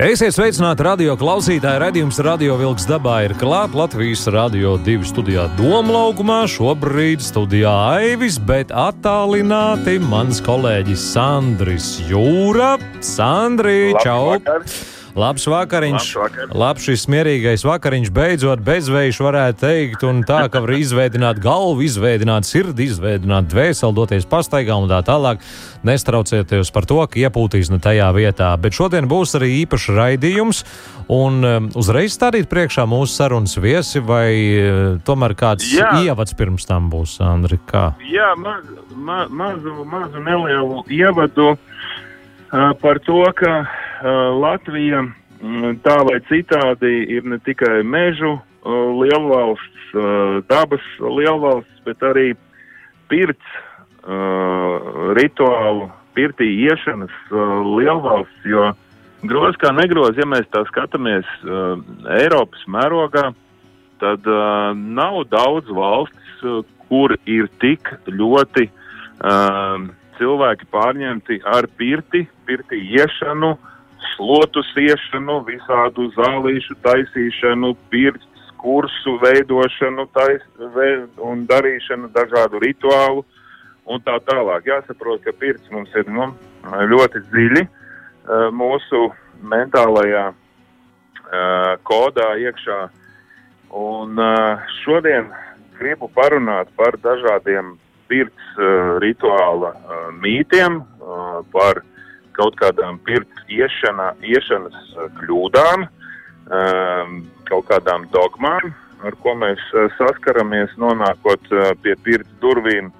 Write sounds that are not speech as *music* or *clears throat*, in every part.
Esiet sveicināti radio klausītāji. Radījums Radio Vilks dabā ir klāts Latvijas Radio 2 studijā Domlaukumā. Šobrīd studijā Aivis, bet attālināti mans kolēģis Sandris Jūra. Sandri, čau! Vakar. Labs vakariņš. Labs, šis mierīgais vakariņš beidzot bezvējš varētu teikt, un tā, ka var izveidināt galvu, izveidināt sirdi, izveidināt dvēseli, doties pastaigā un tā tālāk. Nestraucieties par to, ka iepūtīs ne tajā vietā. Bet šodien būs arī īpašs raidījums, un um, uzreiz stādīt priekšā mūsu sarunas viesi, vai uh, tomēr kāds Jā. ievads pirms tam būs, Andri? Kā? Jā, maz, ma, mazu, mazu nelielu ievadu par to, ka Latvija tā vai citādi ir ne tikai mežu lielvalsts, dabas lielvalsts, bet arī pirts rituālu, pirtī iešanas lielvalsts, jo groz kā negroz, ja mēs tā skatāmies Eiropas mērogā, tad nav daudz valstis, kur ir tik ļoti cilvēki pārņemti ar pirti, pirtī iešanu, slotu siešanu, visādu zālīšu taisīšanu, pirts, kursu veidošanu tais, ve, un darīšanu, dažādu rituālu un tā tālāk. Jāsaprot, ka pirts mums ir nu, ļoti dziļi uh, mūsu mentālajā uh, kodā iekšā. Un uh, šodien gribu parunāt par dažādiem pirts uh, rituāla uh, mītiem, uh, par kaut kādām pirts iešana, iešanas kļūdām, ehm, kaut kādām dogmām, ar ko mēs eh, saskaramies, nonākot eh, pie pirts durvīm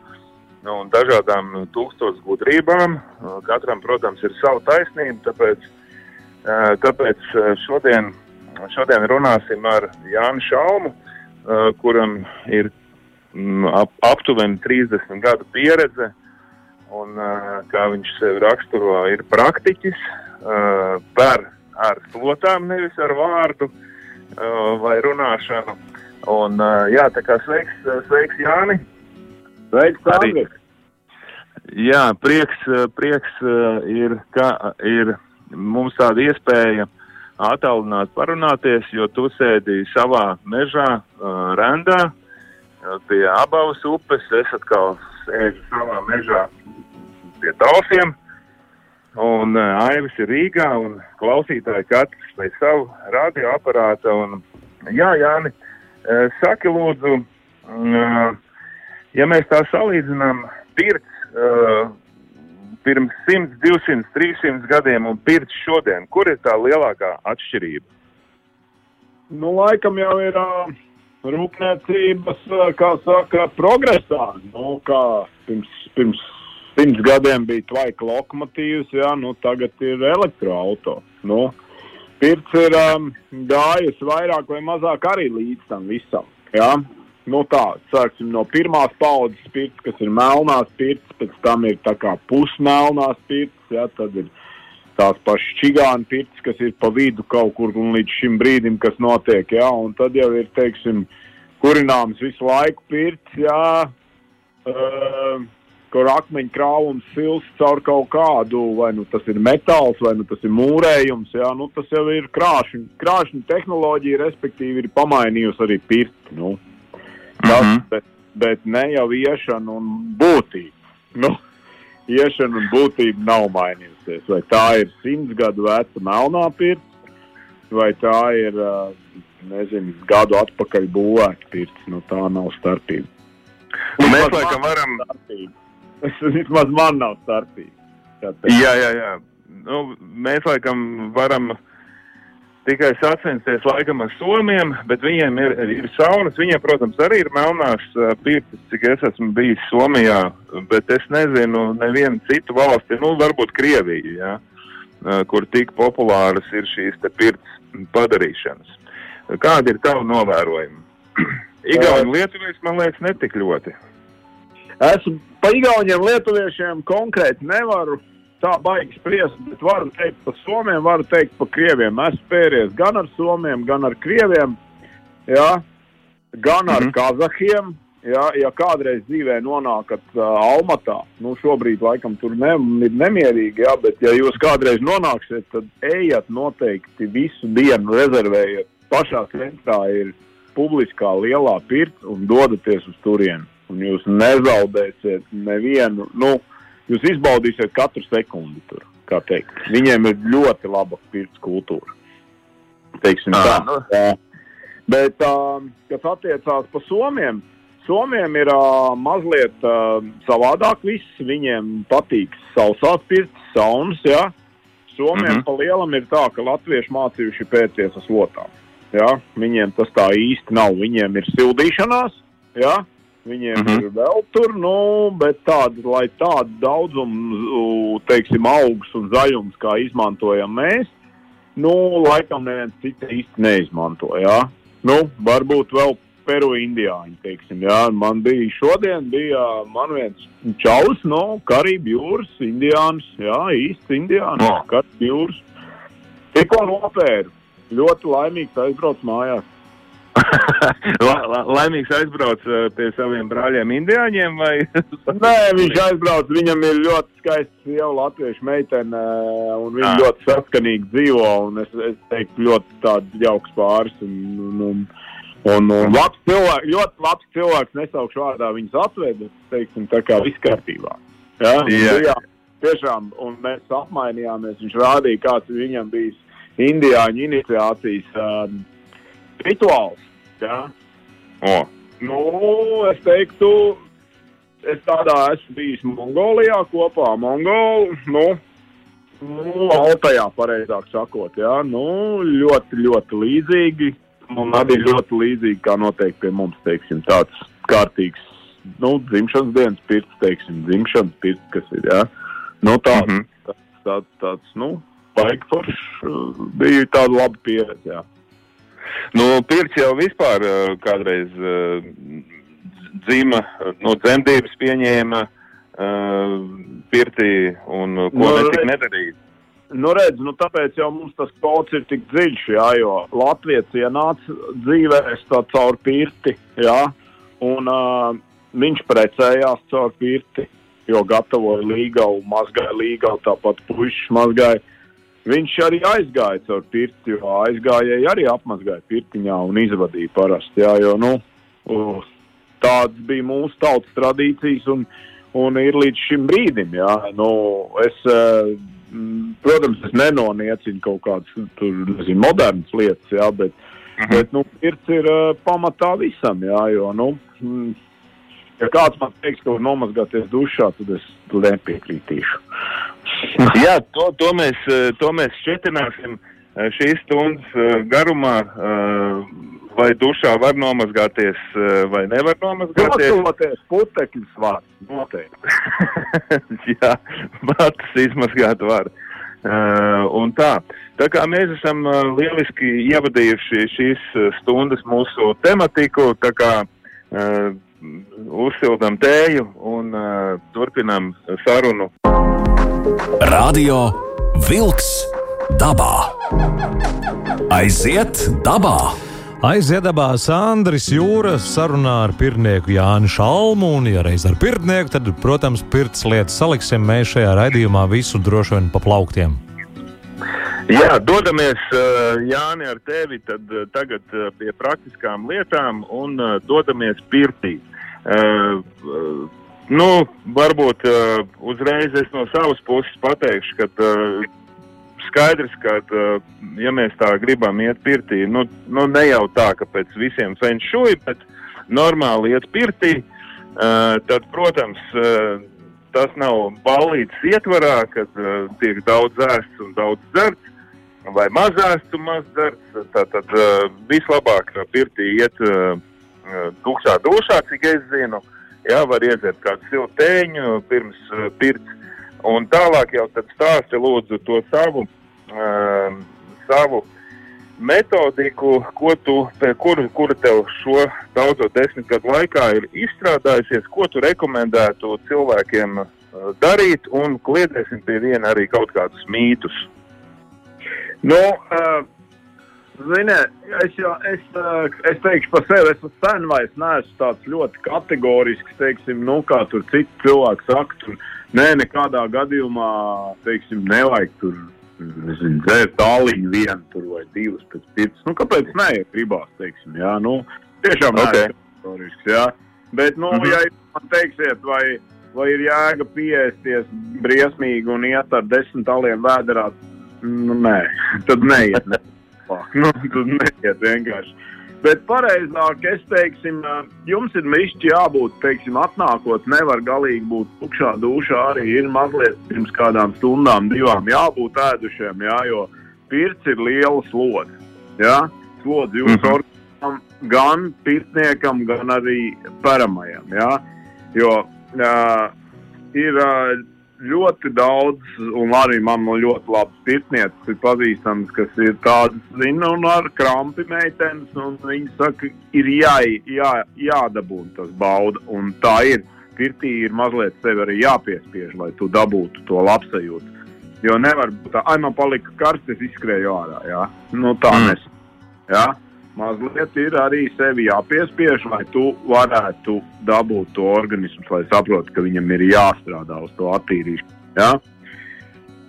nu, un dažādām tūkstošu gudrībām. Katram, protams, ir sava taisnība, tāpēc, tāpēc šodien, šodien runāsim ar Jānu Šaumu, kuram ir ap, aptuveni 30 gadu pieredze un, kā viņš sevi raksturo, ir praktiķis, par ar slotām, nevis ar vārdu vai runāšanu. Un, jā, tā kā sveiks, sveiks Jāni. Sveiks, Arī. Jā, prieks, prieks ir, ka ir mums tāda iespēja attālināt parunāties, jo tu sēdi savā mežā, rendā, pie abavas upes, es atkal sēžu savā mežā pie tausiem. Un uh, Aivis ir Rīgā un klausītāji katrs pēc savu radioaparātu. Un, jā, Jāni, uh, saki lūdzu, uh, ja mēs tā salīdzinām pirts uh, pirms 100, 200, 300 gadiem un pirts šodien, kur ir tā lielākā atšķirība? Nu, laikam jau ir uh, rūpniecības, uh, kā saka, progresā. Nu, kā pirms, pirms simts gadiem bija tvaika lokomotīvs, jā, nu tagad ir elektroauto. Nu, pirts ir um, gājis vairāk vai mazāk arī līdz tam visam. Jā. Nu tā, sāksim no pirmās paudzes pirts, kas ir melnās pirts, pēc tam ir tā kā pusmelnās pirts, jā, tad ir tās pašas čigāna pirts, kas ir pa vidu kaut kur un līdz šim brīdim, kas notiek, jā, un tad jau ir, teiksim, kurināms visu laiku pirts, jā, uh, kur akmeņu krāvums silst caur kaut kādu, vai nu tas ir metāls, vai nu tas ir mūrējums. Jā, nu, tas jau ir krāšņa, krāšņa tehnoloģija, respektīvi, ir pamainījusi arī pirti. Nu. Tas, mm -hmm. bet, bet ne jau iešana un būtība. Nu, iešana un būtība nav mainījusies. Vai tā ir simts gadu veca melnā pirts, vai tā ir, nezinu, gadu atpakaļ būvēta pirts. Nu, tā nav starpība. Mēs laikam varam. *laughs* Vismaz man nav starpība. Jā, jā, jā. Nu, mēs laikam varam tikai sacensties laikam ar somiem, bet viņiem ir, ir saunas. Viņiem, protams, arī ir melnās pirtis, cik es esmu bijis Somijā, bet es nezinu nevienu citu valsti, nu, varbūt Krieviju, jā, kur tik populāras ir šīs te pirts padarīšanas. Kādi ir tavi novērojumi? *clears throat* Igauni lietuvieši, man liekas, netik ļoti. esmu pa igauniem, lietuviešiem konkrēti nevaru tā baigi spriest, bet varu teikt par somiem, varu teikt par krieviem. Esmu pēries gan ar somiem, gan ar krieviem, jā, gan ar mm -hmm. kazahiem. Ja, ja kādreiz dzīvē nonākat uh, Almatā, nu šobrīd laikam tur ne, ir nemierīgi, ja, bet ja jūs kādreiz nonāksiet, tad ejiet noteikti visu dienu rezervējiet. Pašā centrā ir publiskā lielā pirts un dodaties uz turieni. Un jūs nezaudēsiet nevienu, nu, jūs izbaudīsiet katru sekundi tur. Viņiem ir ļoti laba pirts kultūra. Teiksim, tā, nu. tā. Bet, kas attiecās par Somiem, Somiem ir mazliet savādāk. Viss. Viņiem patīk sausās pirts, saunas. Ja? Somiem mm -hmm. pa lielam ir tā, ka latvieši mācījuši pēties uz otām. Ja? Viņiem tas tā īsti nav. Viņiem ir sildīšanās. Ja? Viņiem mm -hmm. ir vēl tur, nu, bet tāda, lai tādu daudzumu, teiksim, augus un zaļums, kā izmantojam mēs, nu, laikam neviens cits īsti neizmanto. Jā. Nu, varbūt vēl Peru indiāņi, teiksim, jā. Man bija šodien, bija man viens čaus no Karību jūras, indiāns, jā, īsts indiāns, Oh. Karību jūras. Tikko nopēru, ļoti laimīgs aizbrauc mājās. *laughs* La, la, laimīgs aizbrauc uh, pie saviem brāļiem, indiāņiem vai *laughs* Nē, viņš aizbrauc. Viņam ir ļoti skaists sieva, latviešu meitene, un viņa Ah. ļoti saskanīgi dzīvo. un Es, es teiktu, ļoti tāds jauks pāris. Un, un, un, un, un labs cilvēks, ļoti labs cilvēks, nesaukšu vārdā, viņas atveda. Teiksim, tā kā viss kārtībā. Un Jā. bija Tiešām, un mēs apmainījāmies. Viņš rādīja, kāds viņam bijis indiāņu iniciācijas um, rituāls. Ja? O, Nu, es teiktu, es tādā esmu bijis Mongolijā kopā ar Mongolu. Nu, nu, Altajā, pareizāk sakot, jā, nu, ļoti, ļoti līdzīgi. Un arī ļoti līdzīgi, kā noteikti pie mums, teiksim, tāds kārtīgs, nu, dzimšanas dienas pirts, teiksim, dzimšanas pirts, kas ir, jā. Nu, tāds, Mhm. tāds, tāds, tāds, nu, baigi foršs, uh, bija tāda laba pieredze, jā. Nu, pirts jau vispār uh, kādreiz uh, dzīva, no dzemdības pieņēma uh, pirtī un uh, ko Nu, nu, netika nedarīt. Nu, redz, nu, tāpēc jau mums tas kods ir tik dziļš, jā, jo Latvijas ienāca dzīvē tā caur pirti, jā, un uh, viņš precējās caur pirti, jo gatavoja līgavu, mazgāja līgavu, tāpat puišs mazgāja. Viņš arī aizgāja caur pirti, jo aizgājēji arī apmazgāja pirtiņā un izvadīja parasti, jā, jo, nu, uh, tāds bija mūsu tautas tradīcijas un, un ir līdz šim brīdim, jā, nu, es, Mm, Protams, es nenoniecinu kaut kādas tur, nezinu, modernas lietas, jā, bet, Mhm. bet nu, pirts ir uh, pamatā visam, jā, jo, nu, mm, ja kāds man teiks, ka var nomazgāties dušā, tad es nepiekritīšu. *laughs* Jā, to, to, mēs, uh, to mēs šķietināsim uh, šīs stundas uh, garumā. Vai dušā var nomazgāties, vai nevar nomazgāties? Nototies putekļus var, noteikti. *laughs* Jā, matus izmazgāt var. Uh, un tā, tā kā mēs esam lieliski ievadījuši šīs stundas mūsu tematiku, tā kā uh, uzsildām tēju un uh, turpinām sarunu. Radio Vilks dabā. Aiziet dabā! Aiziedabās Andris Jūras sarunā ar pirtnieku Jānu Šalmu, un, ja reiz ar pirtnieku, tad, protams, pirts lietas saliksim mēs šajā raidījumā visu droši vien pa plauktiem. Jā, dodamies, Jāni, ar tevi tad, tagad pie praktiskām lietām un dodamies pirtī. Nu, varbūt uzreiz es no savas puses pateikšu, ka skaidrs, ka, ja mēs tā gribam iet pirtī, nu, nu ne jau tā, ka pēc visiem fenšuji, bet normāli iet pirtī, tad, protams, tas nav ballītes ietvarā, kad tiek daudz ēsts un daudz dzerts, vai maz ēsts un maz dzerts. Tātad uh, vislabāk pirtī iet uh, tukšā dušā, cik es zinu. Jā, var iedzert kādu siltu tēņu pirms uh, pirts. Un tālāk jau tad stāsti lūdzu to savu, uh, savu metodiku, ko tu, kuru, kura tev šo daudzo desmit gadu laikā ir izstrādājusies, ko tu rekomendētu cilvēkiem darīt, un kliedēsim pie viena arī kaut kādus mītus. Nu, uh, Ziniet, es, jau, es, es teikšu par sevi, es sen vairs neesmu tāds ļoti kategorisks, teiksim, nu, kā tur citi cilvēki saka, tur, nē, nekādā gadījumā, teiksim, nevajag tur nezinu, dzērt tāliņu vienu tur vai divas pēc pirts. Nu, kāpēc nē, ja gribās, teiksim, jā, nu, tiešām okay. kategorisks, jā. Bet, nu, mm -hmm. ja man teiksiet, vai, vai ir jēga pieēsties briesmīgi un iet ar desmit taliem vēderā, nu, nē, *laughs* tad neiet. Ne. *laughs* nu, tad neiet vienkārši. Bet pareizāk, es teiktu, jums ir mišķi jābūt, teiksim, atnākot, nevar galīgi būt tukšā dušā. Arī ir mazliet pirms kādām stundām, divām jābūt ēdušiem, jā, jo pirts ir liela slodze. Jā, slodze jūsu mm -hmm. organismam, gan pirtniekam, gan arī paramajam. Jā, jo uh, ir. Uh, ļoti daudz, un arī man ļoti labs pirtniecis ir pazīstams, kas ir tādas, zina, un ar krampi meitenes, un viņi saka, ir jā, jā, jādabūna tas bauda, un tā ir. Pirtī ir mazliet sevi arī jāpiespiež, lai tu dabūtu to labsajūtu. Jo nevar būt tā, ai, man palika karsts, es izskrēju ārā, jā. Nu, tā mm. nes. Jā mazliet ir arī sevi jāpiespiež, lai tu varētu dabūt to organismu, lai saprotu, ka viņam ir jāstrādā uz to attīrīšanu. Ja?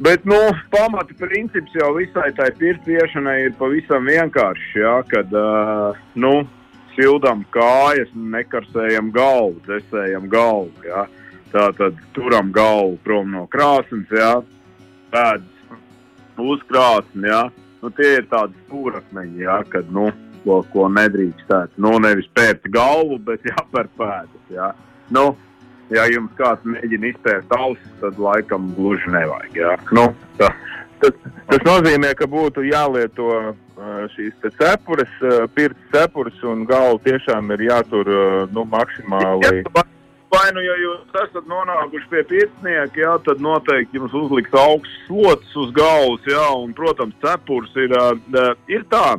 Bet, nu, pamata princips jau visai tai pirtiešanai ir pavisam vienkāršs, ja? kad, uh, nu, sildam kājas, nekarsējam galvu, desējam galvu, ja? tā tad turam galvu prom no krāsnes, ja? pēdas uz krāsni, ja? nu, tie ir tādi stūrakmeņi, ja? kad, nu, ko, ko nedrīkstētu. Nu, nevis pērt galvu, bet jāpēr pēdas. Jā. Nu, ja jums kāds mēģina izpērt ausis, tad laikam gluži nevajag. Jā. Nu, tā. tas, tas nozīmē, ka būtu jālieto šīs cepures, pirts cepures, un galva tiešām ir jātur nu, maksimāli. Vai nu, ja jūs esat nonākuši pie pirtsnieka, jā, tad noteikti jums uzliks augsts slots uz galvas, jā, un, protams, cepures ir, ir tā,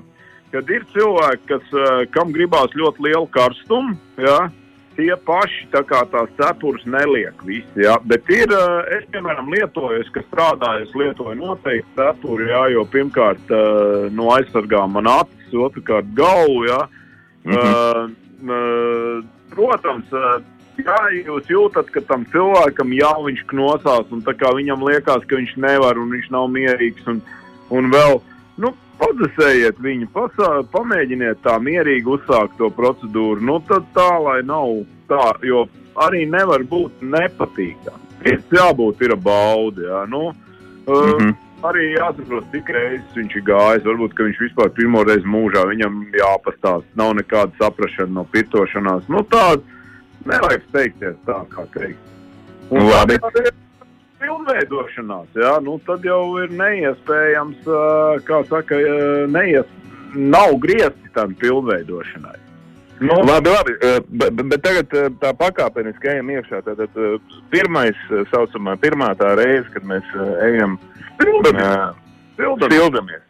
kad ir cilvēki, kas, eh, kam gribās ļoti lielu karstumu, ja, tie paši tā kā tās cepures neliek visi. Ja. Bet ir, eh, es, piemēram, lietoju, kas strādāju, es lietoju noteikti cepuri, ja, jo pirmkārt eh, no aizsargā man acis, otrkārt galvu. Ja. Mm -hmm. uh, protams, Jā, jūs jūtat, ka tam cilvēkam jau viņš knosās, un viņam liekas, ka viņš nevar, un viņš nav mierīgs. Un, un vēl, nu, Padzesējiet viņu, pasā, pamēģiniet tā mierīgi uzsākt to procedūru. Nu, tad tā, lai nav tā, jo arī nevar būt nepatīkami. Ir jābūt ir baudi. Jā. Nu, mm -hmm. uh, arī jāsaprot, cik reizes viņš ir gājis. Varbūt viņš vispār pirmo reizi mūžā viņam jāpastāsta. Nav nekāda saprašana no pitošanās. Nu, tā nevajag steigties tā, kā teikt. Un, Labi. Tā, pilnveidošanās, jā, nu, tad jau ir neiespējams, kā saka, neies, nav griezti tam pilnveidošanai. Nu, labi, labi, bet, bet tagad tā pakāpeniski ejam iekšā. Tad pirmais, saucamā, pirmā tā reize, kad mēs ejam pildamies. Pildamies.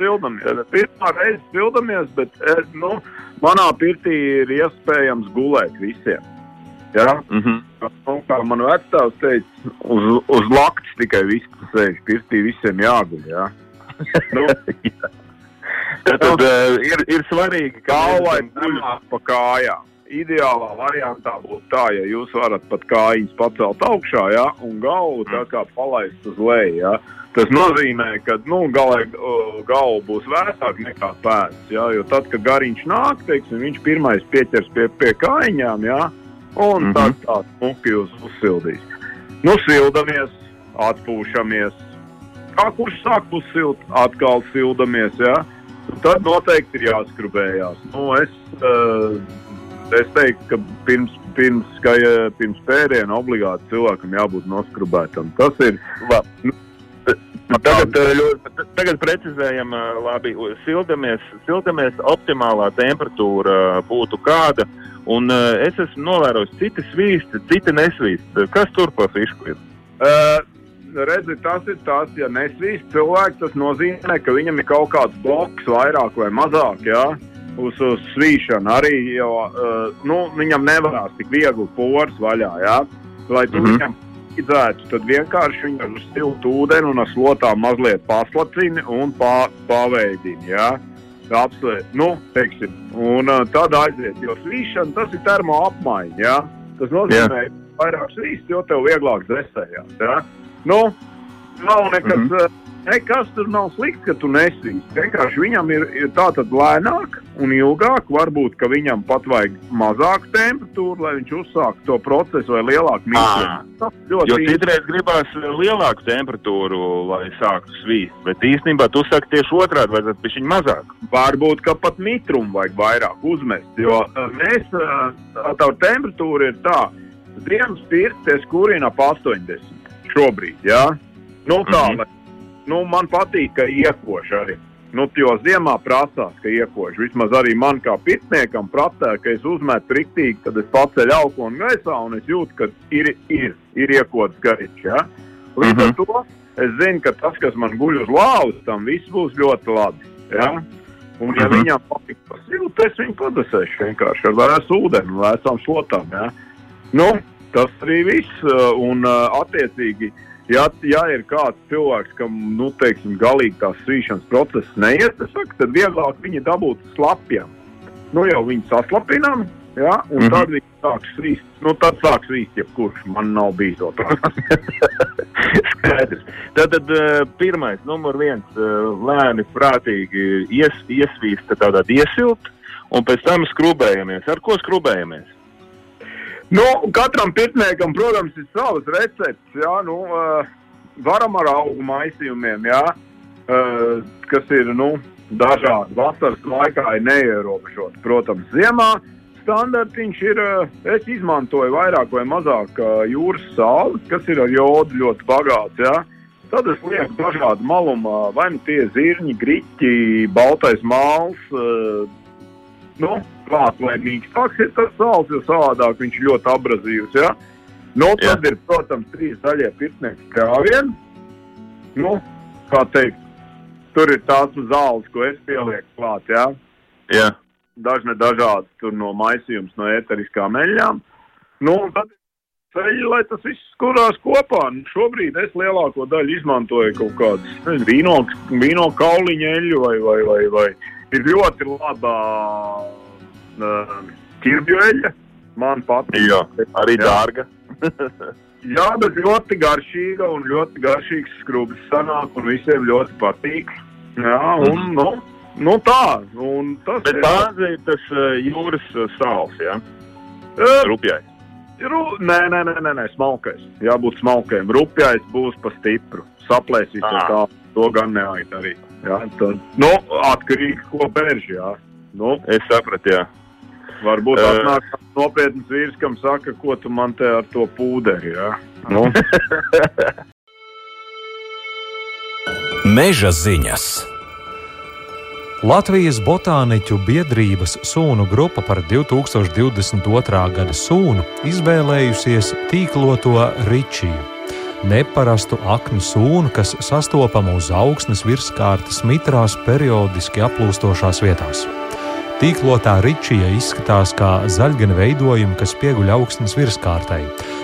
Pildamies. Pirmā reize pildamies, bet nu, manā pirtī ir iespējams gulēt visiem. Ja? Mm -hmm. Un, kā man vecāks teica, uz, uz lakts tikai viss sēž, pirtī visiem jāguļ. Ja? *laughs* nu, Tad, tad uh, ir, ir svarīgi, ka galvai nemāk pa kājām. Ideālā variantā būtu tā, ja jūs varat pat kājas pacelt augšā, ja, un galvu tā kā palaist uz leju. Ja. Tas nozīmē, ka nu, galai, galva būs vēsāka nekā pēdas. Ja, jo tad, kad gariņš nāk, teiksim, viņš pirmais pieķers pie, pie kājām. Ja, un mm -hmm. tad tā smuki uz, uzsildīs. Nu, sildamies, atpūšamies. Kā kurš sāk uzsilt, atkal sildamies. Ja? Un tad noteikti ir jāskrubējās. Nu, es, uh, es teiktu, ka pirms, pirms, ka, pirms pēdiena obligāti cilvēkam jābūt noskrubētam. Tas ir. Labi. Nu, Tagad, tagad precizējam, labi, sildamies, sildamies optimālā temperatūra būtu kāda. Uh, Un uh, es esmu novērojis, citi svīst, citi nesvīst. Kas tur pa fišku ir? Uh, redzi, tas ir tas, ja nesvīst cilvēks, tas nozīmē, ka viņam ir kaut kāds bloks vairāk vai mazāk, jā, uz, uz svīšanu arī, jo, uh, nu, viņam nevarās tik viegli pors vaļā, jā, lai tu mm -hmm. viņam palīdzētu, tad vienkārši viņu ar siltu ūdeni un ar slotām mazliet paslacini un pā, paveidini, jā. Apsvērt, nu, teiksim, un uh, tad aiziet, jo svīšana tas ir termo apmaiņa, jā. Tas nozīmē, yeah. vairāk svīst, jo tev vieglāk dzēsējās, jā. Nu, nav nekas, mm -hmm. Nekas tur nav slikts, ka tu nesīsi. Vienkārši viņam ir, ir tā tad lēnāk un ilgāk. Varbūt, ka viņam pat vajag mazāku temperatūru, lai viņš uzsāktu to procesu vai lielāku mīklu. Jo citreiz gribās lielāku temperatūru, lai sāktu svīst. Bet īstenībā tu saki tieši otrādi, vajadzētu pišķiņ mazāk. Varbūt, ka pat mitrumu vajag vairāk uzmest. Jo mēs, tā temperatūra ir tā, dienas pirkties kurina ap 80 šobrīd. Ja? Nu, tā, mm -hmm. Nu, man patīk, ka iekož arī. Nu, jo ziemā prasās, ka iekož. Vismaz arī man kā pitniekam prasē, ka es uzmetu riktīgi, tad es paceļu augstu gaisā un es jūtu, ka ir, ir, ir iekods gaišs. Ja? Līdz mm -hmm. ar to es zinu, ka tas, kas man guļ uz lauz, tam viss būs ļoti labi. Ja? Un, ja mm -hmm. viņam patīk pasilti, es viņu padasēšu vienkārši ar vēsu ūdeni un vēsām slotām. Ja? Nu, Tas arī viss. Un, uh, attiecīgi, ja, ja ir kāds cilvēks, kam nu, teiksim, galīgi tās svīšanas process neiet, saku, tad vieglāk viņi dabūt slapjiem. Nu, jau viņi saslapinām, ja, un mm -hmm. tad viņi sāk svīst. Nu, tad sāk svīst, jebkurš man nav bijis to *laughs* Skaidrs. Tātad uh, pirmais, numur viens, lēni, prātīgi ies, iesvīst tādā iesilta, un pēc tam skrubējamies. Ar ko skrubējamies? Nu, katram pirtniekam, protams, ir savas receptes. Jā, nu, uh, varam ar augu maisījumiem, jā, uh, kas ir nu, dažādi. Vasaras laikā ir neierobežoti. Protams, ziemā standartiņš ir, uh, es izmantoju vairāk vai mazāk jūras sāli, kas ir ar jodu ļoti bagāts. Jā. Tad es lieku dažādu malumu, vai nu tie zirņi, griķi, baltais māls. Nu, klāt, lai mīkstāks ir tas sāls, jo savādāk viņš ļoti abrazīvs. Ja? Nu, tad jā. ir, protams, trīs daļie pirtnieki krāvieni. Nu, kā teikt, tur ir tās zāles, ko es pielieku klāt. Ja? Jā. Dažne dažādas tur no maisījums, no ēteriskām eļļām. Nu, un tad ceļi, lai tas viss skurās kopā. Nu, šobrīd es lielāko daļu izmantoju kaut kādas vīno, vīno kauliņu eļļu vai, vai, vai, vai ir ļoti laba uh, ķirbju eļļa. Man patīk. Jā, arī jā. dārga. *laughs* jā, bet ļoti garšīga un ļoti garšīgs skrubis sanāk un visiem ļoti patīk. Jā, un, mm. nu, nu tā. Un tas bet ir. bāze ir tas jūras sāls, jā? Uh, Rupjais. Ru... Nē, nē, nē, nē, nē, smalkais. Jābūt smalkajam. Rupjais būs pa stipru. Saplēsīs ah. tā. To gan neaidarīt. Jā, tad, nu, atkarīgi, ko bērži, jā. Nu, es sapratu, jā. Varbūt uh, atnāk nopietns vīrs, kam saka, ko tu man te ar to pūderi, jā. Nu. *laughs* Meža ziņas. Latvijas botāniķu biedrības sūnu grupa par 2022. gada sūnu izvēlējusies tīkloto ričiju neparastu aknu sūnu, kas sastopama uz augsnes virskārtas mitrās periodiski aplūstošās vietās. Tīklotā ričija izskatās kā zaļgana veidojumi, kas pieguļ augsnes virskārtai.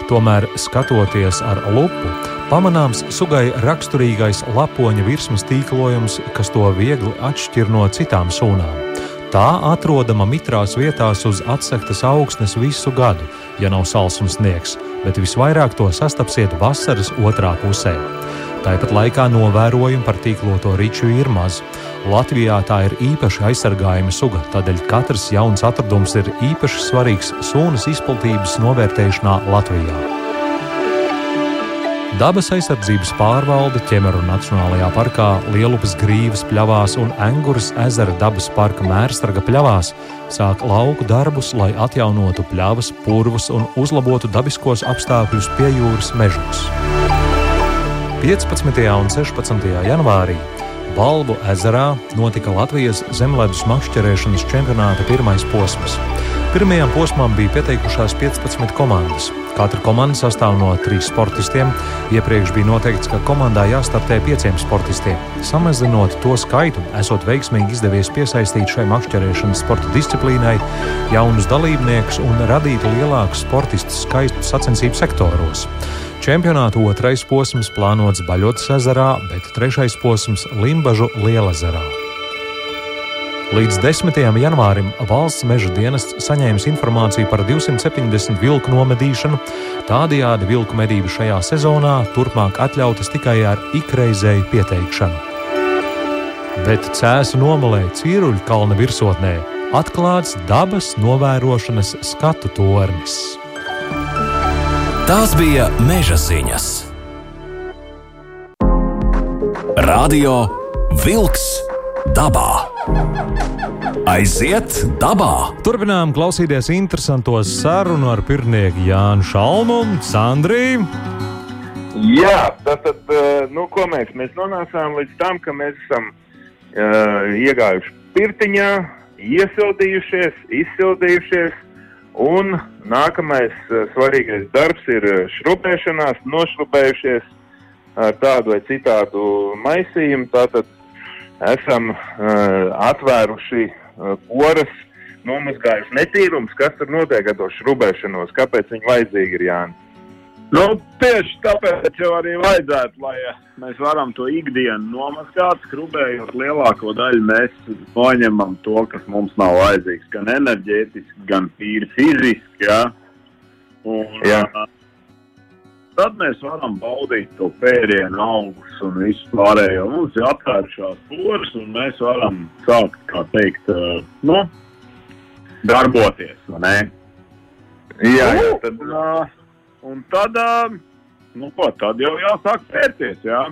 Tomēr, skatoties ar lupu, pamanāms sugai raksturīgais lapoņa virsmas tīklojums, kas to viegli atšķir no citām sūnām. Tā atrodama mitrās vietās uz atsektas augsnes visu gadu, ja nav sals un sniegs, bet visvairāk to sastapsiet vasaras otrā pusē. Tāpat laikā novērojumi par tīkloto riču ir maz. Latvijā tā ir īpaši aizsargājama suga, tādēļ katrs jauns atradums ir īpaši svarīgs sūnas izplatības novērtēšanā Latvijā. Dabas aizsardzības pārvalde ķemeru Nacionālajā parkā, Lielupas grīvas pļavās un Enguras ezera dabas parka mērstraga pļavās sāk lauku darbus, lai atjaunotu pļavas, purvus un uzlabotu dabiskos apstākļus pie jūras mežos. 15. un 16. janvārī Balvu ezerā notika Latvijas zemledus makšķerēšanas čempionāta pirmais posms. Pirmajām posmām bija pieteikušās 15 komandas. Katra komanda sastāv no trīs sportistiem. Iepriekš bija noteikts, ka komandā jāstartē pieciem sportistiem. Samazinot to skaitu, esot veiksmīgi izdevies piesaistīt šai makšķerēšanas sporta disciplīnai jaunus dalībniekus un radīt lielāku sportistu skaitu sacensību sektoros. Čempionāta otrais posms plānots Baļotas ezerā, bet trešais posms Limbažu lielezerā. Līdz 10. janvārim valsts meža dienests saņēmis informāciju par 270 vilku nomedīšanu. Tādējādi vilku medības šajā sezonā turpmāk atļautas tikai ar ikreizēju pieteikšanu. Bet cēsu nomalē Cīruļu kalna virsotnē atklāts dabas novērošanas skatu tornis. Tās bija meža ziņas. Radio Wolks dabā. Aiziet dabā! Turpinām klausīties interesanto sarunu ar pirmnieku Jānu Šalmu un Sandriju. Jā, tātad, eh, nu, ko mēs, mēs nonācām līdz tam, ka mēs esam uh, iegājuši pirtiņā, iesildījušies, izsildījušies, un nākamais uh, svarīgais darbs ir šrubēšanās, nošrubējušies ar tādu vai citādu maisījumu. Tātad esam atvēruši poras, nomazgājuši netīrums, kas tur notiek ar to šrubēšanos, kāpēc viņi vajadzīgi ir Jānis. Nu, tieši tāpēc jau arī vajadzētu, lai mēs varam to ikdienu nomazgāt, skrubējot lielāko daļu. Mēs noņemam to, kas mums nav vajadzīgs, gan enerģētiski, gan tīri fiziski. Ja? Un, Jā. Tad mēs varam baudīt to pēdienu, augus un visu pārējo. Mums ir atvēršās poras, un mēs varam sākt, kā teikt, uh, nu, darboties. Jā, jā, Nu, tad, ā, un tad, nu, ko, tad jau jāsāk pērties. Jā.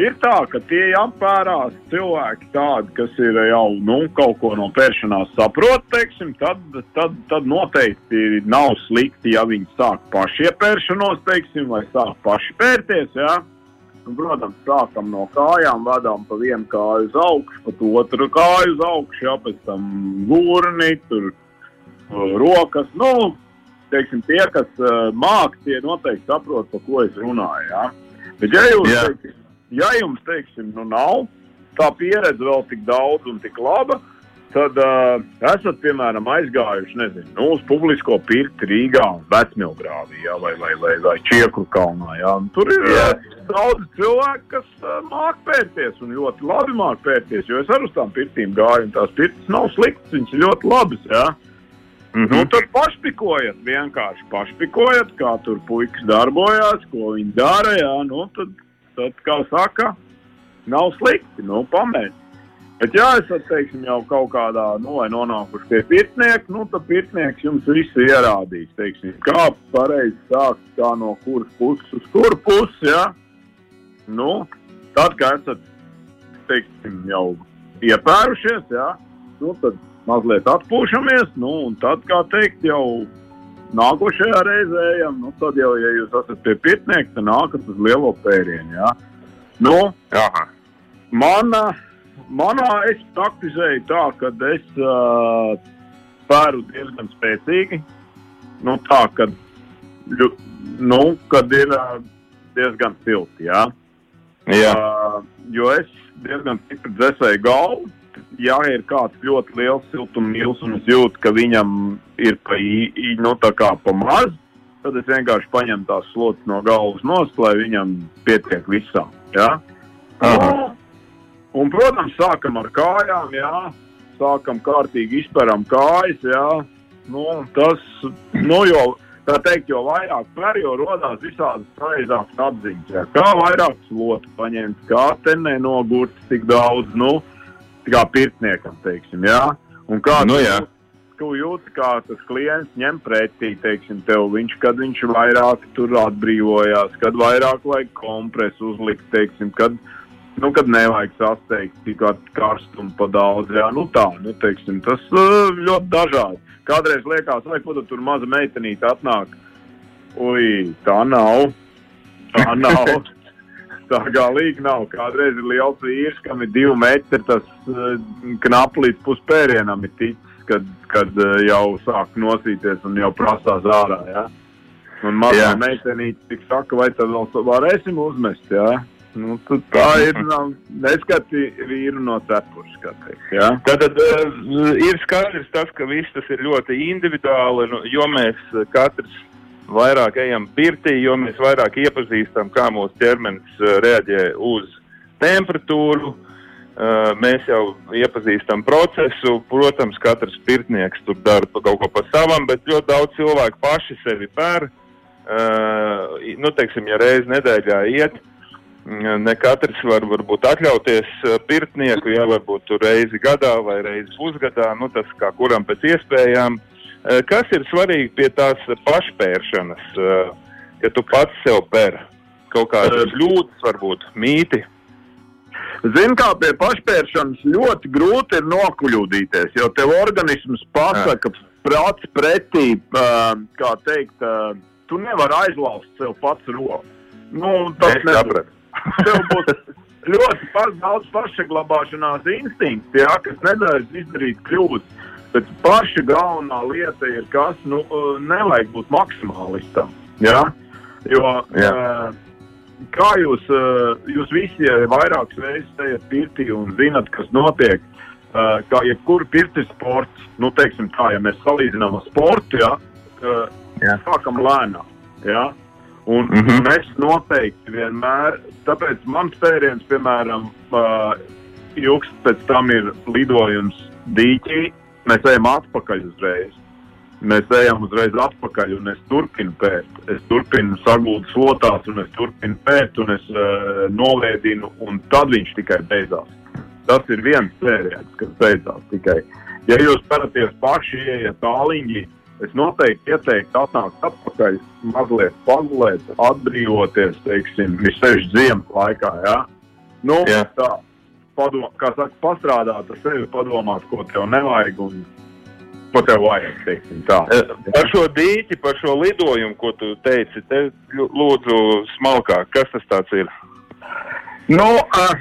Ir tā, ka tie apmērās cilvēki, tādi, kas ir jau nu, kaut ko no pēršanās saprot, teiksim, tad, tad, tad noteikti nav slikti, ja viņi sāk paši iepēršanos, teiksim, vai sāk paši pērties. Jā. Nu, protams, sākam no kājām, vadām pa vienu kāju uz augšu, pa otru kāju uz augšu, jā, pēc tam gurni, tur rokas. Nu, teiksim, tie, kas uh, māk, tie noteikti saprot, par ko es runāju. Jā. Bet, ja jūs, Jā. teiksim, ja jums, teiksim, nu nav tā pieredze vēl tik daudz un tik laba, tad uh, esat, piemēram, aizgājuši, nezinu, nu, uz publisko pirti Rīgā Vecmilgrāvī, jā, vai, vai, vai, vai Čiekru kalnā. Un tur ir Jā. uh, daudz cilvēku, kas uh, māk pērties un ļoti labi māk pērties, jo es ar uz tām pirtīm gāju, un tās pirtis nav sliktas, viņas ir ļoti labas, jā. Mm Nu, -hmm. tur pašpikojiet, vienkārši pašpikojiet, kā tur puikas darbojās, ko viņi dara. Jā, nu, tad, tad, kā saka, nav slikti, nu, pamēģiniet. Bet, ja esat, teiksim, jau kaut kādā, nu, nonākuši pie pirtnieka, nu, tad pirtnieks jums visu ierādīs, teiksim, kā pareizi sākt, kā no kuras puses uz kuru pusi, jā. Nu, tad, kad esat, teiksim, jau iepērušies, jā, nu, tad mazliet atpūšamies, nu, un tad, kā teikt, jau nākošajā reizē ejam, nu, tad jau, ja jūs esat pie pirtnieka, tad nākat uz lielo pērienu, jā. Nu, Aha. Manā, manā es praktizēju tā, ka es uh, pēru diezgan spēcīgi. Nu, tā, kad, nu, kad ir uh, diezgan silti. Jā. Jā. Uh, jo es diezgan stipri dzēsēju galvu. Ja ir kāds ļoti liels siltumnīls un es jūtu, ka viņam ir pa, nu, pa maz, tad es vienkārši paņemu tās slotas no galvas nost, lai viņam pietiek visam. Ja? Aha. Un, protams, sākam ar kājām, jā. Sākam kārtīgi izperam kājas, jā. Nu, tas, nu, jo, tā teikt, jo vairāk per, jo rodās visādas pareizākas atziņas. Jā. Kā vairāk slotu paņemt, kā te nenogurt tik daudz, nu, kā pirtniekam, teiksim, jā. Un kā Nu, tu jā. jūt- tu jūti, kā tas klients ņem pretī, teiksim, tev viņš, kad viņš vairāk tur atbrīvojās, kad vairāk vajag kompresu uzlikt, teiksim, kad, nu, kad nevajag sasteigt tik ar karstumu pa daudz, jā, nu tā, nu, teiksim, tas uh, ļoti dažādi. Kādreiz liekas, vai ko tu tur maza meitenīte atnāk, ui, tā nav, tā *laughs* nav. Tā galīgi nav. Kādreiz ir liels vīrs, kam ir divi metri, tas uh, knapi līdz puspērienam ir ticis, kad, kad uh, jau sāk nosīties un jau prasās ārā. Ja? Un mazā meitenīte tik saka, vai tad vēl varēsim uzmest? Ja? Nu, tā ir *laughs* neskati vīru no cepures. Ja? Tad uh, ir skaidrs tas, ka viss tas ir ļoti individuāli, nu, jo mēs katrs vairāk ejam pirtī, jo mēs vairāk iepazīstam, kā mūsu ķermenis uh, reaģē uz temperatūru. Uh, mēs jau iepazīstam procesu. Protams, katrs pirtnieks tur dara kaut ko pa savam, bet ļoti daudz cilvēku paši sevi pēr. Uh, nu, teiksim, ja reizi nedēļā iet, ne katrs var varbūt atļauties pirtnieku, ja varbūt reizi gadā vai reizi pusgadā, nu, tas kā kuram pēc iespējām. Uh, Eh, kas ir svarīgi pie tās pašpēršanas, eh, ja tu pats sev pēr kaut kādas Eh. kļūdas, varbūt mīti? Zini, kā pie pašpēršanas ļoti grūti ir nokļūdīties, jo tev organisms pasaka, prāts pretī, kā teikt, tu nevari aizlauzt sev pats roku. Nu, tas nevar. sapratu. *laughs* Tev būs ļoti daudz pašsaglabāšanās instinkts, jā, kas neļauj izdarīt kļūdas. Bet paša galvenā lieta ir, kas nu, nevajag būt maksimālistam. Jā? Jo, Jā. uh, kā jūs, uh, jūs visi ja vairākas reizes ejat pirtī un zinat, kas notiek, uh, kā jebkura pirtis sports, nu, teiksim tā, ja mēs salīdzinām ar sportu, uh, Jā. sākam lēnām. Jā? Un mm. -hmm. mēs noteikti vienmēr, tāpēc mans pēriens, piemēram, ilgs pēc tam ir lidojums dīķī, mēs ejam atpakaļ uzreiz. Mēs ejam uzreiz atpakaļ, un es turpinu pērt. Es turpinu sagūt slotās, un es turpinu pērt, un es uh, noliedinu, un tad viņš tikai beidzās. Tas ir viens pēriens, kas beidzās tikai. Ja jūs peraties paši, ieiet tāliņi, es noteikti ieteiktu atnākt atpakaļ, mazliet pagulēt, atbrīvoties, teiksim, vismaz ziemas laikā. Ja? Nu, Jā. tā, padom, saka, pastrādāt ar sevi, padomāt, ko tev nevajag un ko tev vajag. Eh, Par šo dīķi, par šo lidojumu, ko tu teici, te lūdzu smalkāk, kas tas ir? Nu, uh,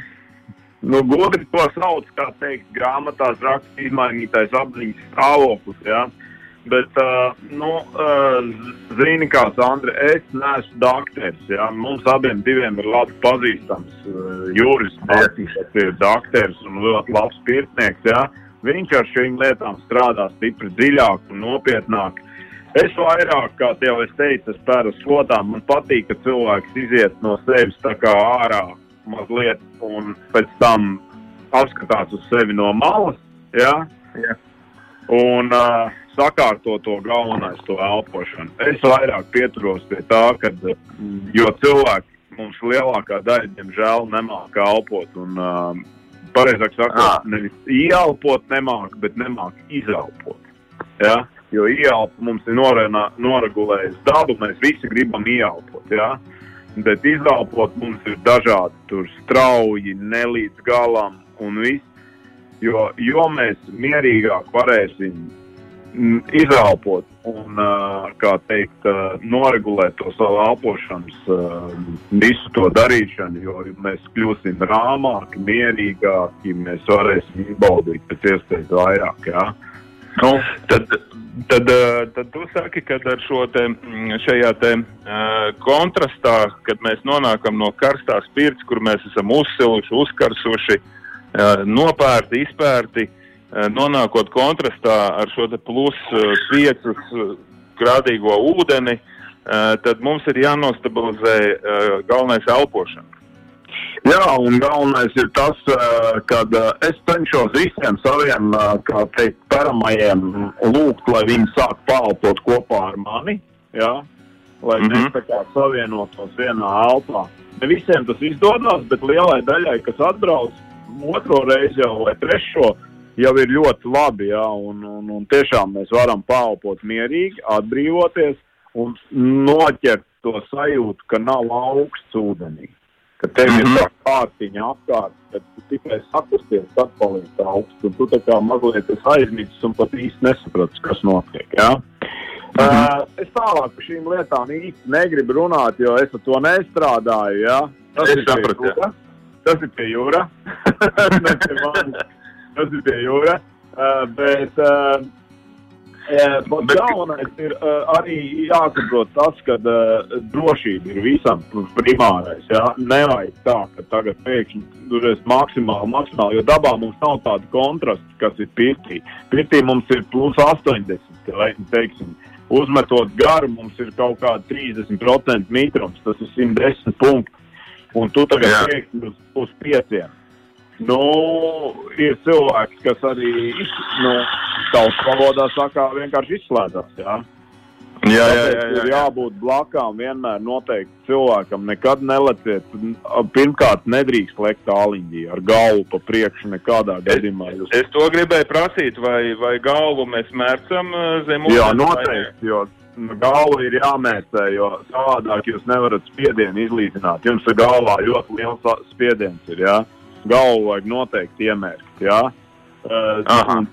nu gudri to sauc, kā teikt, grāmatās raksta izmainītais apziņas stāvoklis, jā. Bet, uh, nu, uh, zini, kā Sandra, es neesmu dakteris, jā. Mums abiem diviem ir labi pazīstams uh, Jūris Baltīs, kas ir dakteris un ļoti labs pirtnieks, jā. Viņš ar šīm lietām strādā stipri dziļāk un nopietnāk. Es vairāk, kā jau es teicu, es pēru slotām. Man patīk, ka cilvēks iziet no sevis tā kā ārā mazliet un pēc tam apskatās uz sevi no malas. Ja? Jā. Un uh, sakārto to galvenais, to elpošanu. Es vairāk pieturos pie tā, ka, mm, jo cilvēki mums lielākā daļa, diemžēl, nemāca elpot. Un, uh, pareizāk sakot, Ah. nevis ieelpot nemāca, bet nemāca izelpot. Ja? Jo ieelpa mums ir norena, noregulējusi dabu, mēs visi gribam ieelpot. Ja? Bet izelpot mums ir dažādi, tur strauji, nelīdz galam un viss. Jo, jo mēs mierīgāk varēsim izelpot un, uh, kā teikt, uh, noregulēt to savu elpošanas, uh, visu to darīšanu, jo mēs kļūsim rāmāki, mierīgāki, mēs varēsim izbaudīt pēc iespējas vairāk. Jā. Nu, tad, tad, tad tu saki, ka ar šo te, mm, šajā te, kontrastā, kad mēs nonākam no karstās pirts, kur mēs esam uzsiluši, uzkarsuši, nopērti, izpērti, uh, nonākot kontrastā ar šo plus uh, 5 uh, grādīgo ūdeni, tad mums ir jānostabilizē galvenais elpošana. Jā, un galvenais ir tas, ka es cenšos visiem saviem, kā teikt, paramajiem lūgt, lai viņi sāk palpot kopā ar mani. Jā, lai mm. -hmm. mēs tā kā savienotos vienā elpā. Ne visiem tas izdodas, bet lielai daļai, kas atbrauc otro reizi jau vai trešo, jau ir ļoti labi. Jā, un, un, un tiešām mēs varam palpot mierīgi, atbrīvoties un noķert to sajūtu, ka nav augsts ūdenī ka tev mm -hmm. ir Mhm. tā kārtiņa apkārt, kad tu tikai sakusties, tad paliek augsts, un tu tā kā mazliet esi aizmisis un pat īsti nesaprati, kas notiek. Ja? Mm -hmm. uh, es tālāk par šīm lietām īsti negribu runāt, jo es ar to nestrādāju. Ja? Tas Es ir sapratu, jā. Tas ir pie jūra. *laughs* Tas ir pie jūra. Uh, bet uh, uh, Bet- galvenais ir uh, arī jāsaprot tas, ka uh, drošība ir visam primārais. Jā? Nevajag tā, ka tagad pēkšņi tur ir maksimāli, maksimāli, jo dabā mums nav tāda kontrasta, kas ir pirtī. Pirtī mums ir plus 80, vai teiksim. Uzmetot garu, mums ir kaut kāda 30% mitrums, tas ir 110 punkti. Un tu tagad pēkšņi uz, uz pieciem. Nu, ir cilvēks, kas arī, nu, tautas valodā saka, vienkārši izslēdzas. Jā, Jā, jā, jā, jā, jā. jābūt blakām vienmēr noteikti cilvēkam. Nekad neleciet. Pirmkārt, nedrīkst lekt tāliņģī ar galvu pa priekšu nekādā gadījumā. Jūs... Es to gribēju prasīt, vai, vai galvu mēs mērcam uh, zem Jā, ūdens, ne? noteikti, jo galva ir jāmērcē, jo savādāk jūs nevarat spiedienu izlīdzināt. Jums galvā ļoti liels spiediens, ir, jā. Galvu vajag noteikti iemērkt, jā. Uh,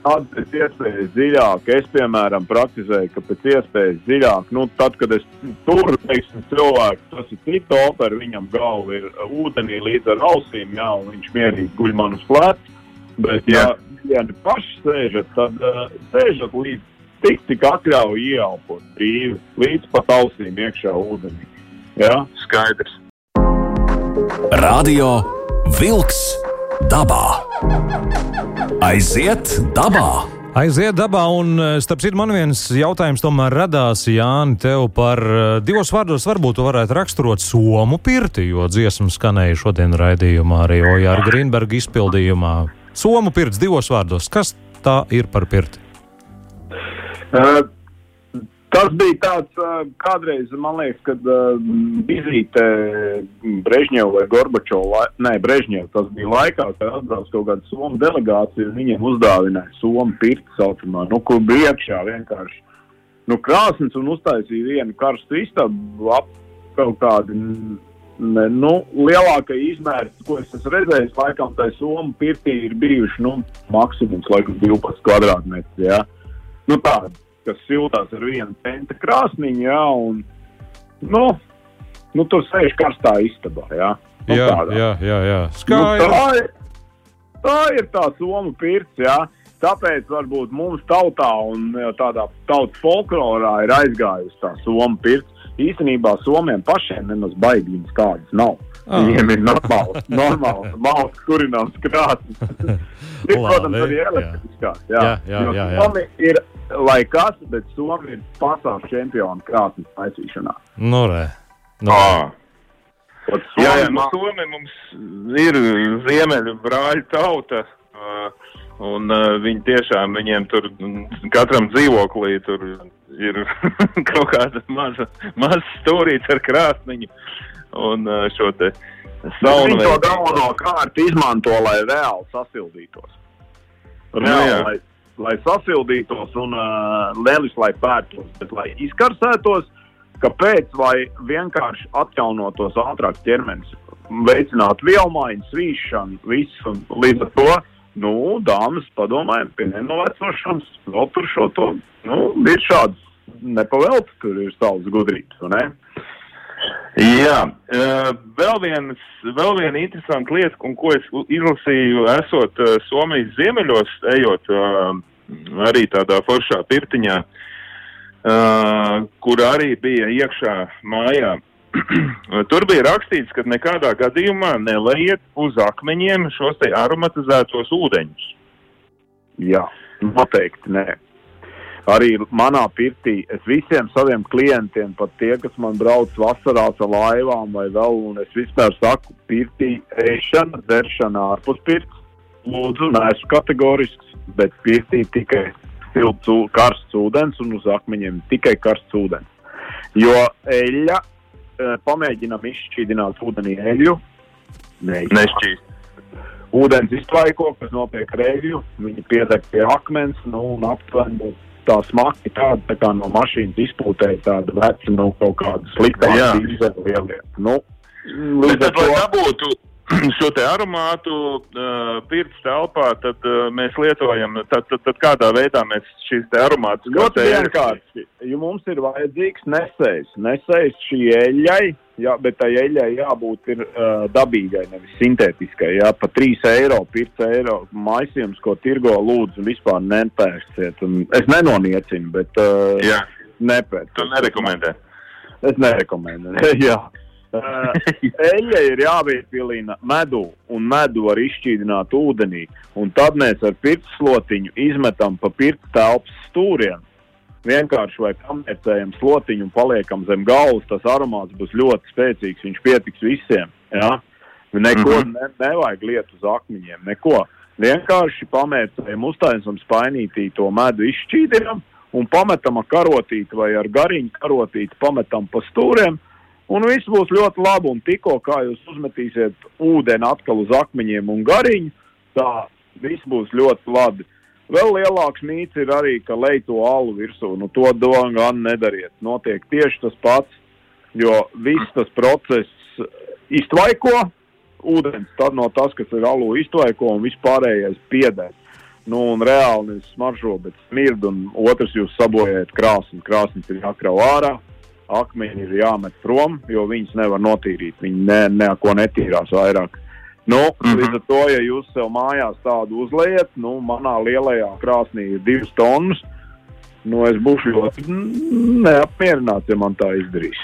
tad pēc iespējas dziļāk, es piemēram praktizēju, ka pēc iespējas dziļāk, nu tad, kad es tur, teiksim, cilvēku, tas ir cita opera, viņam galva ir uh, ūdenī līdz ar ausīm, jā, un viņš mierīgi guļ man uz pleca. Bet, ja vieni paši sēžat, tad uh, sēžat līdz tik, cik atļauj ieelpot brīvi, līdz pat ausīm iekšā ūdenī. Ja? Skaidrs. Radio Wolks dabā. Aiziet dabā! Aiziet dabā, un eh, starp citu, man viens jautājums tomēr radās, Jāni, tev par eh, divos vārdos varbūt tu varētu raksturot somu pirti, jo dziesma skanēja šodien raidījumā arī Ojāra Grīnberga izpildījumā. Somu pirts divos vārdos. Kas tā ir par pirti? Uh, tas bija tāds, kādreiz, man liekas, kad vizīte Brežņeva vai Gorbačova, nē, Brežņeva, tas bija laikā, kad atbrauc kaut kāda Somu delegācija, un viņiem uzdāvināja Somu pirti saucamā, nu, kur bija iekšā vienkārši. Nu, krāsnes un uztaisīja vienu karstu istabu ap kaut kādu, nu, lielākai izmēri, ko es esmu redzējis, laikam, tai Somu pirtī ir bijuši, nu, maksimums, laikam, 12 kvadrātmetri, jā. Nu, tāda, kas siltās ar vienu penta krāsniņu, jā, un, nu, nu tur sēž karstā istabā, jā. Nu, Jā, tādā. jā, jā, jā. Nu, Skaidrs. tā, ir, tā ir tā Somu pirts, jā. Tāpēc varbūt mums tautā un tādā tautas folklorā ir aizgājusi tā Somu pirts. Īstenībā Somiem pašiem nemaz baigļiņas tādas nav. Ah. Viņiem ir normāls, normāls, malks, kurināms krāsnes. *laughs* Ir, protams, arī jā. elektriskās. Jā, Jā, jā, Jo jā, jā. Somi ir, lai kas, bet Somi ir pasaules čempioni krāsnes taisīšanā. Nu, re. Nu, Ah. Pat Jā, jā, Somi nu, ma- Somi mums ir ziemeļu brāļu tauta. Uh, un uh, viņi tiešām, viņiem tur katram dzīvoklī tur ir *laughs* kaut kāda maza, maza stūrīte ar krāsniņu un uh, šo te saunu. Viņi to galvenokārt izmanto, lai reāli sasildītos. Jā, Reāli, jā. lai, lai sasildītos un uh, nevis lai pērtos, bet lai izkarsētos, kāpēc, lai vienkārši atjaunotos ātrāk ķermenis, veicinātu vielmaiņu, svīšanu, visu. Un Līdz ar to, nu, dāmas, padomājam, pie nenovecošanas, vēl tur šo to, nu, ir šāds nepavēlts, tur ir savas gudrības? Jā, uh, vēl, viens, vēl viena interesanta lieta, un ko es izlasīju, esot uh, Somijas ziemeļos, ejot uh, arī tādā foršā pirtiņā, kur arī bija iekšā mājā. *clears throat* Tur bija rakstīts, ka nekādā gadījumā nelejiet uz akmeņiem šos te aromatizētos ūdeņus. Jā, noteikti nē. Arī manā pirtī es visiem saviem klientiem, pat tie, kas man brauc vasarās ar laivām vai vēl, un es vispār saku, pirtī ēšana, dzeršana ārpus pirts. Lūdzu, neesmu kategorisks, bet pirtī tikai silts, karsts ūdens un uz akmeņiem tikai karsts ūdens. Jo eļļa, eh, pamēģinam izšķīdināt ūdenī eļļu, Nešķīst. ūdens iztvaiko, kas notiek reizju, viņi piedeg pie akmens, nu, un aptuveni tā smagi tāda, tā kā no mašīnas izpūtēja tāda veca, nu, kaut kāda slikta lielieta. Nu, līdz ar tad, lai to, dabūtu, *clears throat* šo te aromātu uh, pirts telpā, tad uh, mēs lietojam, tad, tad, tad kādā veidā mēs šīs te aromātus Ļoti vienkārši, jo mums ir vajadzīgs nesējs. Nesējs šī eļļai, jā, bet tai eļļai jābūt ir uh, dabīgai, nevis sintētiskai. Jā, pa 3 eiro, 5 eiro maisījums, ko tirgo lūdzu vispār nepērsiet. Un es nenoniecinu, bet uh, Jā, nepēc. tu nerekomendē. Es nerekomendēju. *laughs* Jā. Uh, eļļa ir jāviepilina medu, un medu var izšķīdināt ūdenī. Un tad mēs ar pirts slotiņu izmetam pa pirts telpas stūriem. Vienkārši vai pamērcējam slotiņu un paliekam zem galvas, tas aromāts būs ļoti spēcīgs. Viņš pietiks visiem. Ja? Neko mm -hmm. ne, nevajag lietu uz akmeņiem, neko. Vienkārši pamērcējam, uztaisam spainītī to medu izšķīdinam un pametam ar karotīti vai ar gariņu karotīti pametam pa stūriem. Un viss būs ļoti labi. Un tikko kā jūs uzmetīsiet ūdeni atkal uz akmeņiem un gariņu, tā viss būs ļoti labi. Vēl lielāks mīts ir arī, ka lej to alu virsū. Nu, to domu gan nedariet. Notiek tieši tas pats, jo viss tas process iztvaiko ūdens, tad no tas, kas ir alu iztvaiko un vispārējais piedēs. Nu, un reāli nevis smaržo, bet smird, un otrs jūs sabojājat krāsni. Krāsnis ir jākrauj ārā, akmeņi ir jāmet prom, jo viņas nevar notīrīt. Viņi ne, neko netīrās vairāk. Nu, mm. -hmm. Līdz ar to, ja jūs sev mājās tādu uzliet, nu, manā lielajā krāsnī ir divas tonnas, nu, es būšu ļoti neapmierināts, ja man tā izdarīs.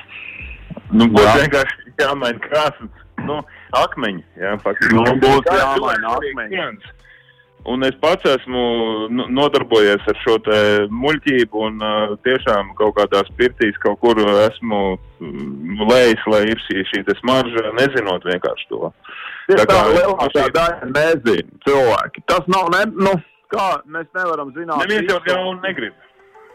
Nu, būs Jā. vienkārši jāmaina krāsas, nu, akmeņi. Jā, faktiski. Nu, būs jāmaina cilvēks akmeņi. Un es pats esmu nu, nodarbojies ar šo te muļķību un uh, tiešām kaut kādās pirtīs kaut kur esmu mm, lējis, lai ir šī, šī smarža, nezinot vienkārši to. Tieši Tā tā kā- lielākā daļa nezina cilvēki. Tas nav, ne, nu, kā mēs nevaram zināt. Neviens jau visu. jau negrib.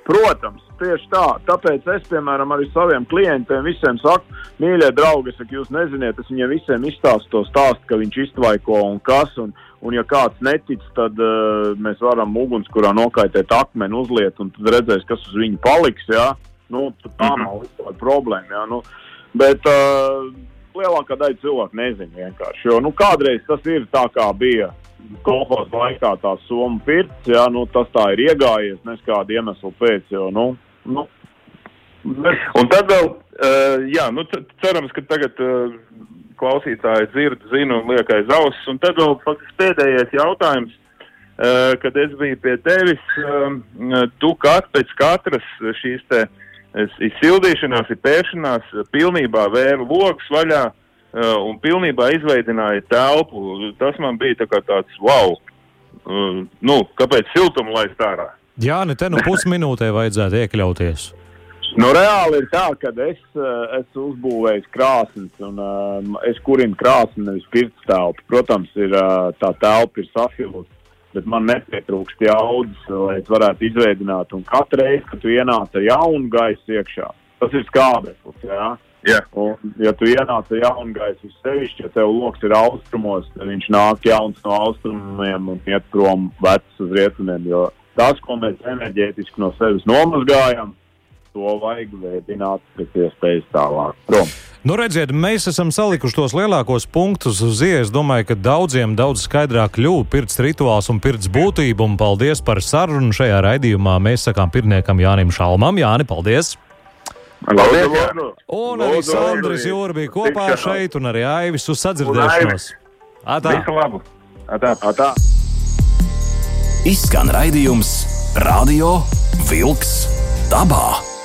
Protams, tieši tā. Tāpēc es, piemēram, arī saviem klientiem visiem saku, mīļie draugi, es saku, jūs neziniet, es viņiem visiem izstāstu to stāstu, ka viņš iztvaiko un kas. Un, un ja kāds netic, tad uh, mēs varam ugunskurā nokaitēt akmeni, uzliet, un tad redzēs, kas uz viņu paliks. Jā? Nu, tā Mhm. nav vispār problēma. Jā? Nu, bet uh, lielākā daļa cilvēku nezina vienkārši. Jo nu, kādreiz tas ir tā, kā bija kolekcijas laikā, tā somu pirts. Jā, nu, tas tā ir iegājies, nes kādu iemeslu pēc. Jo, nu, nu, bet, Un tad vēl, uh, jā, nu, cerams, ka tagad uh, klausītāji dzird, zina un liek aiz auss. Un tad vēl faktiski pēdējais jautājums, uh, kad es biju pie tevis, um, tu kat, pēc katras šīs te es, ir pēršanās, pilnībā vēra lokus vaļā uh, un pilnībā izveidināja telpu. Tas man bija tā kā tāds wow. Uh, nu, kāpēc siltumu laist ārā? Jā, ne te nu *laughs* pusminūtē vajadzētu iekļauties. Nu, reāli ir tā, ka es uh, esmu uzbūvējis krāsnes, un uh, es kurinu krāsni, nevis pirts telpu. Protams, ir, uh, tā telpa ir safilusi, bet man nepietrūkst jaudas, lai es varētu izveidot. Un katru reizi, kad tu ienāc ar jaunu gaisu iekšā, tas ir skābeklis. Jā? Jā. Un, ja tu ienāc ar jaunu gaisu, sevišķi, ja tev lokus ir austrumos, tad viņš nāk jauns no austrumiem un iet prom vecs uz rietumiem. Jo tas, ko mēs enerģētiski no sevis nomazgājam, to vajag veidot pēc iespējas tālāk. Prom. Nu, redziet, mēs esam salikuši tos lielākos punktus uz ielas. Domāju, ka daudziem daudz skaidrāk kļuva pirts rituāls un pirts būtība. Un paldies par sarunu šajā raidījumā. Mēs sakām pirmniekam Jānim Šalmam. Jāni, paldies! Paldies, jā. Un arī Sandrs. Jūra bija kopā Tikšanos. šeit, un arī Aivis uz sadzirdēšanos. Atā. Atā. Tā. Izskan raidījums Radio Vilks dabā.